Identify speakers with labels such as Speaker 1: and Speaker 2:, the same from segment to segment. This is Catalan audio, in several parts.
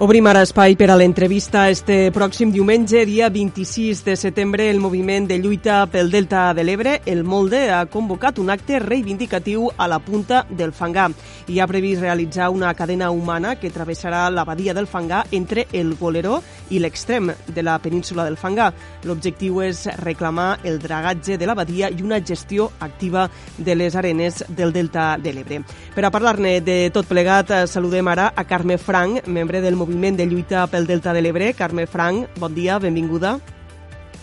Speaker 1: Obrim ara espai per a l'entrevista. Este pròxim diumenge, dia 26 de setembre, el moviment de lluita pel Delta de l'Ebre, el Molde, ha convocat un acte reivindicatiu a la punta del Fangar i ha previst realitzar una cadena humana que travessarà la badia del Fangar entre el Goleró i l'extrem de la península del Fangar. L'objectiu és reclamar el dragatge de la badia i una gestió activa de les arenes del Delta de l'Ebre. Per a parlar-ne de tot plegat, saludem ara a Carme Frank, membre del moviment moviment de lluita pel Delta de l'Ebre. Carme Frank, bon dia, benvinguda.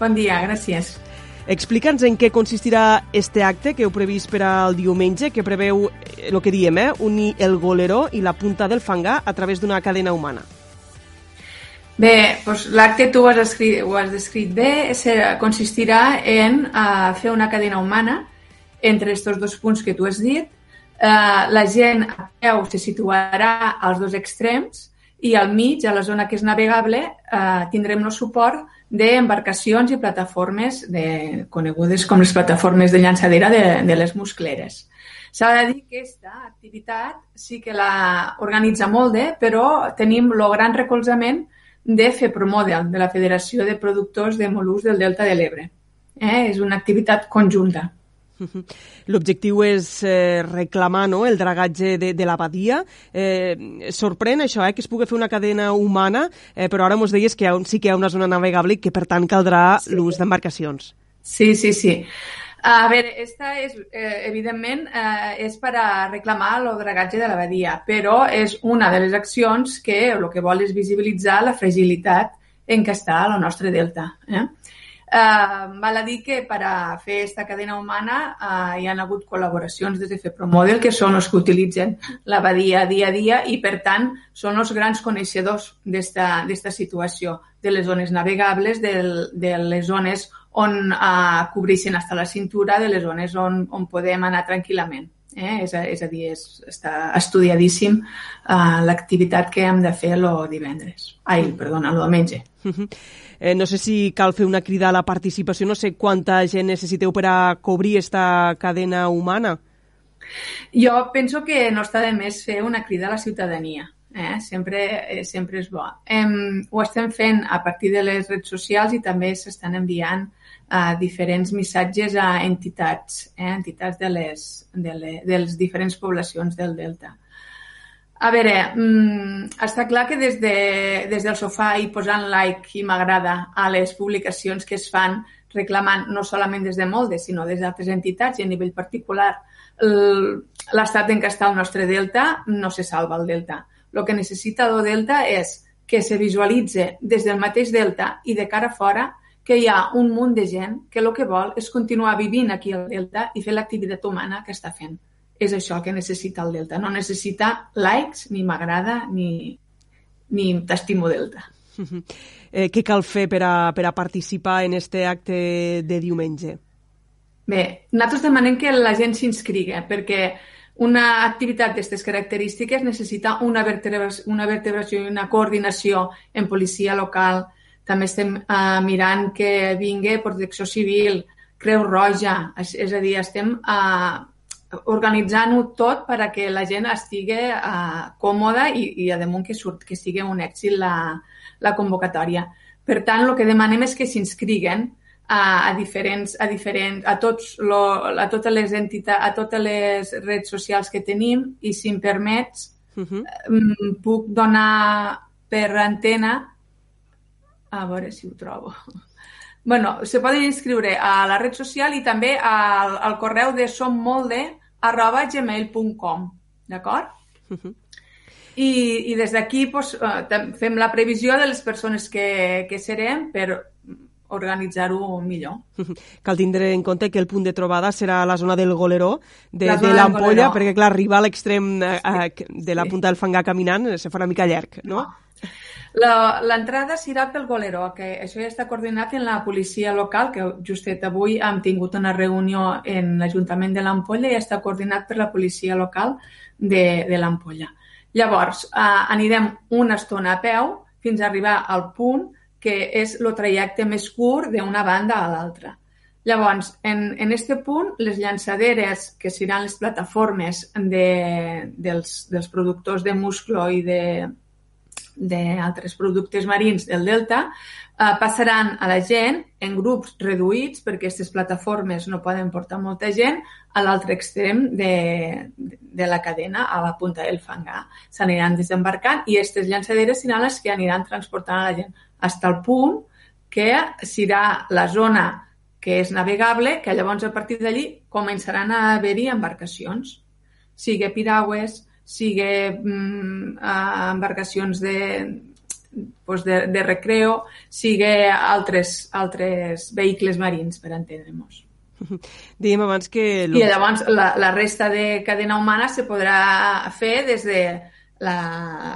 Speaker 2: Bon dia, gràcies.
Speaker 1: Explica'ns en què consistirà este acte que heu previst per al diumenge, que preveu, el eh, que diem, eh, unir el goleró i la punta del fangar a través d'una cadena humana.
Speaker 2: Bé, doncs l'acte tu ho has, escrit, ho has descrit bé, serà, consistirà en uh, fer una cadena humana entre aquests dos punts que tu has dit. Uh, la gent a peu se situarà als dos extrems i al mig, a la zona que és navegable, eh, tindrem el suport d'embarcacions i plataformes de, conegudes com les plataformes de llançadera de, de les muscleres. S'ha de dir que aquesta activitat sí que la organitza Molde, però tenim el gran recolzament de FEPROMODEL, de la Federació de Productors de Molús del Delta de l'Ebre. Eh? És una activitat conjunta.
Speaker 1: L'objectiu és eh, reclamar no, el dragatge de, de la badia. Eh, sorprèn això, eh, que es pugui fer una cadena humana, eh, però ara ens deies que ha, sí que hi ha una zona navegable i que per tant caldrà sí. l'ús d'embarcacions.
Speaker 2: Sí, sí, sí. A veure, esta és, eh, evidentment, eh, és per a reclamar el dragatge de la badia, però és una de les accions que el que vol és visibilitzar la fragilitat en què està el nostre delta. Eh? Eh, val a dir que per a fer aquesta cadena humana eh, hi han hagut col·laboracions des de FEPROMODEL, que són els que utilitzen la badia dia a dia i, per tant, són els grans coneixedors d'esta situació, de les zones navegables, de, de les zones on eh, cobreixen fins a la cintura, de les zones on, on podem anar tranquil·lament. Eh? És, a, és a dir, és, està estudiadíssim eh, l'activitat que hem de fer el divendres. Ai, perdona, el diumenge.
Speaker 1: Eh, no sé si cal fer una crida a la participació, no sé quanta gent necessiteu per a cobrir esta cadena humana.
Speaker 2: Jo penso que no està de més fer una crida a la ciutadania. Eh? Sempre, eh, sempre és bo. Em, ho estem fent a partir de les redes socials i també s'estan enviant eh, diferents missatges a entitats, eh? entitats de les, de, les, de les diferents poblacions del Delta. A veure, mm, està clar que des, de, des del sofà i posant like i m'agrada a les publicacions que es fan reclamant no solament des de Molde, sinó des d'altres entitats i a nivell particular l'estat en què està el nostre delta no se salva el delta. El que necessita el delta és que se visualitze des del mateix delta i de cara fora que hi ha un munt de gent que el que vol és continuar vivint aquí al delta i fer l'activitat humana que està fent és això que necessita el Delta. No necessita likes, ni m'agrada, ni, ni t'estimo Delta.
Speaker 1: Eh, què cal fer per a, per a participar en este acte de diumenge?
Speaker 2: Bé, nosaltres demanem que la gent s'inscrigui, perquè una activitat d'aquestes característiques necessita una vertebració, una vertebració i una coordinació en policia local. També estem uh, mirant que vingui Protecció Civil, Creu Roja, és, és a dir, estem uh, organitzant-ho tot per a que la gent estigui uh, còmoda i, i a damunt que, surt, que sigui un èxit la, la convocatòria. Per tant, el que demanem és que s'inscriguen a, a diferents, a diferents, a tots lo, a totes les entitats, a totes les redes socials que tenim i si em permets uh mhm. -huh. puc donar per antena a veure si ho trobo. bueno, se poden inscriure a la red social i també al, al correu de sommolde arroba gmail.com, d'acord? Uh -huh. I, i des d'aquí pues, eh, fem la previsió de les persones que, que serem per organitzar-ho millor.
Speaker 1: Cal tindre en compte que el punt de trobada serà la zona del Goleró, de, la l'ampolla, perquè clar, arribar a l'extrem eh, sí, de la punta del fangar caminant se fa una mica llarg, no? no.
Speaker 2: L'entrada serà pel Goleró, que això ja està coordinat en la policia local, que justet avui hem tingut una reunió en l'Ajuntament de l'Ampolla i està coordinat per la policia local de, de l'Ampolla. Llavors, eh, anirem una estona a peu fins a arribar al punt que és el trajecte més curt d'una banda a l'altra. Llavors, en, en este punt, les llançaderes, que seran les plataformes de, dels, dels productors de musclo i de, d'altres productes marins del delta, eh, passaran a la gent en grups reduïts, perquè aquestes plataformes no poden portar molta gent, a l'altre extrem de, de la cadena, a la punta del fangar. S'aniran desembarcant i aquestes llançaderes seran les que aniran transportant a la gent fins al punt que serà la zona que és navegable, que llavors a partir d'allí començaran a haver-hi embarcacions, sigui piragües, sigui mm, embarcacions de, pues de, de recreo, sigui altres, altres vehicles marins, per entendre-nos.
Speaker 1: Dèiem abans que...
Speaker 2: I llavors la, la resta de cadena humana se podrà fer des de la,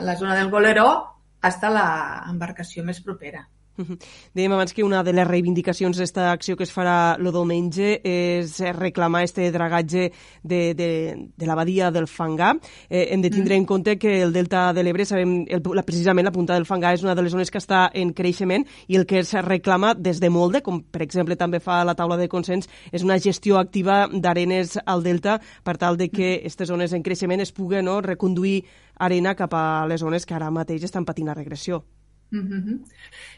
Speaker 2: la zona del Goleró fins a l'embarcació més propera.
Speaker 1: Dèiem abans que una de les reivindicacions d'esta acció que es farà el diumenge és reclamar este dragatge de, de, de la badia del Fangar. Eh, hem de tindre mm. en compte que el Delta de l'Ebre, sabem, el, la, precisament la punta del Fangar és una de les zones que està en creixement i el que es reclama des de molde, com per exemple també fa la taula de consens, és una gestió activa d'arenes al Delta per tal de que aquestes zones en creixement es puguen no, reconduir arena cap a les zones que ara mateix estan patint la regressió.
Speaker 2: Mm -hmm.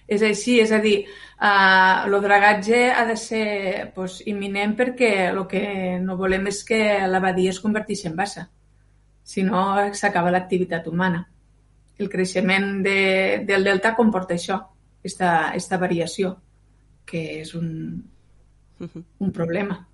Speaker 2: És així, és a dir, uh, el dragatge ha de ser pues, imminent perquè el que no volem és que la badia es converteixi en bassa, si no s'acaba l'activitat humana. El creixement de, del delta comporta això, esta, esta variació, que és un, un problema.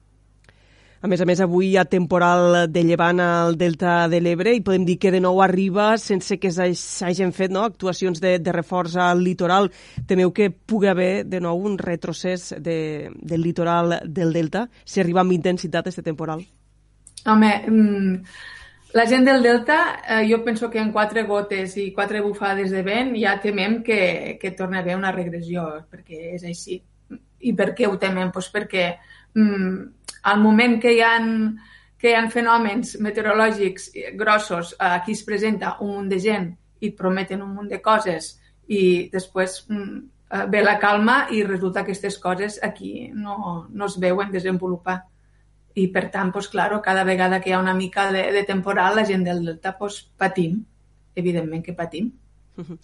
Speaker 1: A més a més, avui hi ha temporal de llevant al Delta de l'Ebre i podem dir que de nou arriba sense que s'hagin fet no, actuacions de, de reforç al litoral. Temeu que pugui haver de nou un retrocés de, del litoral del Delta si arriba amb intensitat este temporal?
Speaker 2: Home, mm, la gent del Delta, eh, jo penso que en quatre gotes i quatre bufades de vent ja temem que, que torni a haver una regressió, perquè és així. I per què ho temem? Pues perquè mm, al moment que hi ha, que hi ha fenòmens meteorològics grossos, eh, aquí es presenta un munt de gent i et prometen un munt de coses i després mm, eh, ve la calma i resulta que aquestes coses aquí no, no es veuen desenvolupar. I per tant, pues, claro, cada vegada que hi ha una mica de, de temporal, la gent del delta pues, patim, evidentment que patim. Uh -huh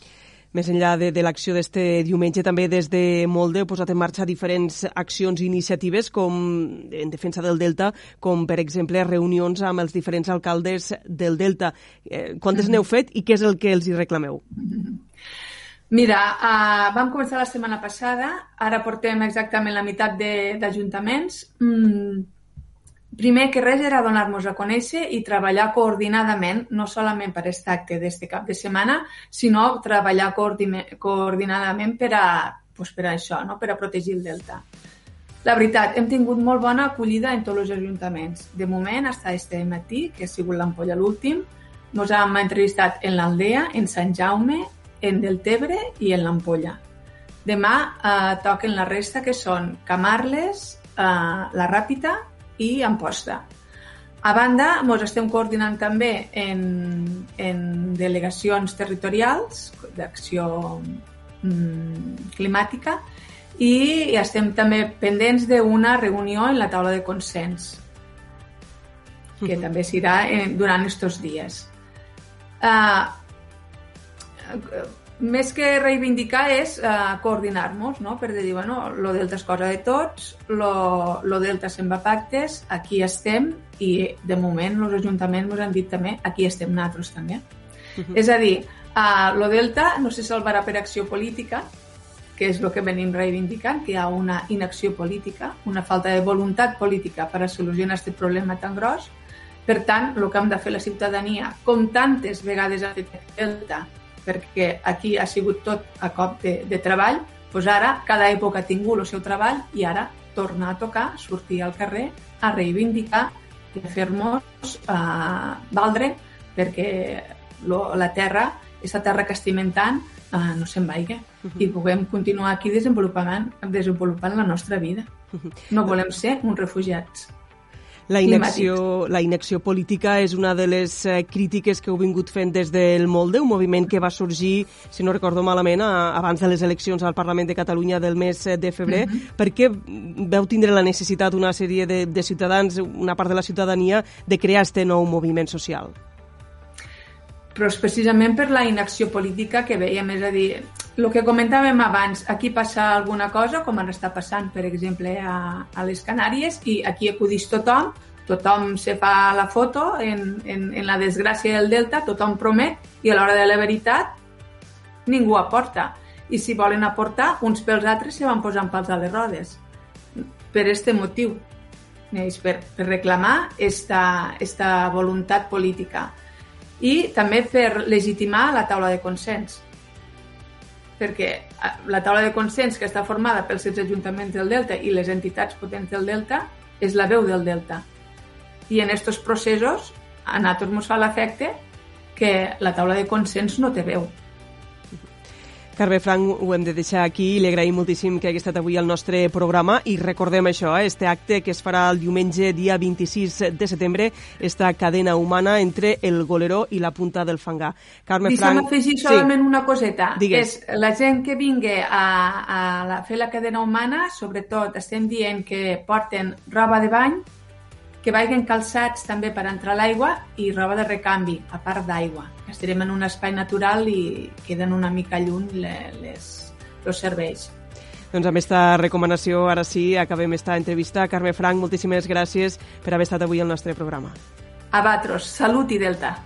Speaker 1: més enllà de, de l'acció d'este diumenge, també des de Molde heu posat en marxa diferents accions i iniciatives com en defensa del Delta, com per exemple reunions amb els diferents alcaldes del Delta. Eh, quantes mm-hmm. n'heu fet i què és el que els hi reclameu?
Speaker 2: Mira, uh, vam començar la setmana passada, ara portem exactament la meitat d'ajuntaments. Mm, Primer que res era donar-nos a conèixer i treballar coordinadament, no solament per aquest acte d'este cap de setmana, sinó treballar coordinadament per a, pues per a això, no? per a protegir el delta. La veritat, hem tingut molt bona acollida en tots els ajuntaments. De moment, fins este matí, que ha sigut l'Ampolla l'últim, ens hem entrevistat en l'Aldea, en Sant Jaume, en Deltebre i en l'Ampolla. Demà eh, toquen la resta, que són Camarles, eh, la Ràpita i Amposta. A banda, ens estem coordinant també en, en delegacions territorials d'acció mm, climàtica i estem també pendents d'una reunió en la taula de consens, que -huh. també serà durant aquests dies. Uh, més que reivindicar és uh, coordinar-nos, no? per dir, bueno, lo delta és cosa de tots, lo, lo delta se'n va pactes, aquí estem i de moment els ajuntaments ens han dit també aquí estem nosaltres també. Uh -huh. És a dir, uh, lo delta no se salvarà per acció política, que és el que venim reivindicant, que hi ha una inacció política, una falta de voluntat política per a solucionar aquest problema tan gros. Per tant, el que hem de fer la ciutadania, com tantes vegades ha fet el Delta, perquè aquí ha sigut tot a cop de, de treball, doncs ara cada època ha tingut el seu treball i ara torna a tocar, sortir al carrer, a reivindicar i a fer-nos uh, valdre perquè lo, la terra, aquesta terra que estimem tant, uh, no se'n vagi uh -huh. i puguem continuar aquí desenvolupant, desenvolupant la nostra vida. No volem ser uns refugiats.
Speaker 1: La inacció, la inacció política és una de les eh, crítiques que heu vingut fent des del Molde, un moviment que va sorgir, si no recordo malament, a, abans de les eleccions al Parlament de Catalunya del mes eh, de febrer. Mm -hmm. Per què veu tindre la necessitat una sèrie de, de ciutadans, una part de la ciutadania, de crear este nou moviment social?
Speaker 2: però és precisament per la inacció política que veiem, és a dir, el que comentàvem abans, aquí passa alguna cosa, com ara està passant, per exemple, a, a les Canàries, i aquí acudís tothom, tothom se fa la foto en, en, en la desgràcia del Delta, tothom promet, i a l'hora de la veritat ningú aporta. I si volen aportar, uns pels altres se van posant pals a les rodes. Per este motiu, per, per reclamar esta, esta voluntat política i també per legitimar la taula de consens perquè eh, la taula de consens que està formada pels 16 ajuntaments del Delta i les entitats potents del Delta és la veu del Delta. I en aquests processos a nosaltres ens fa l'efecte que la taula de consens no té veu.
Speaker 1: Carme Frank, ho hem de deixar aquí li agraïm moltíssim que hagi estat avui al nostre programa i recordem això, eh, este acte que es farà el diumenge dia 26 de setembre, esta cadena humana entre el Goleró i la punta del Fangar.
Speaker 2: Carme Deixa'm Frank... afegir solament sí. una coseta. Digues. És la gent que vingui a, a la, fer la cadena humana, sobretot estem dient que porten roba de bany, que vagin calçats també per entrar a l'aigua i roba de recanvi, a part d'aigua. Estarem en un espai natural i queden una mica lluny les, els serveis.
Speaker 1: Doncs amb aquesta recomanació, ara sí, acabem esta entrevista. Carme Frank, moltíssimes gràcies per haver estat avui al nostre programa.
Speaker 2: A Batros, salut i delta.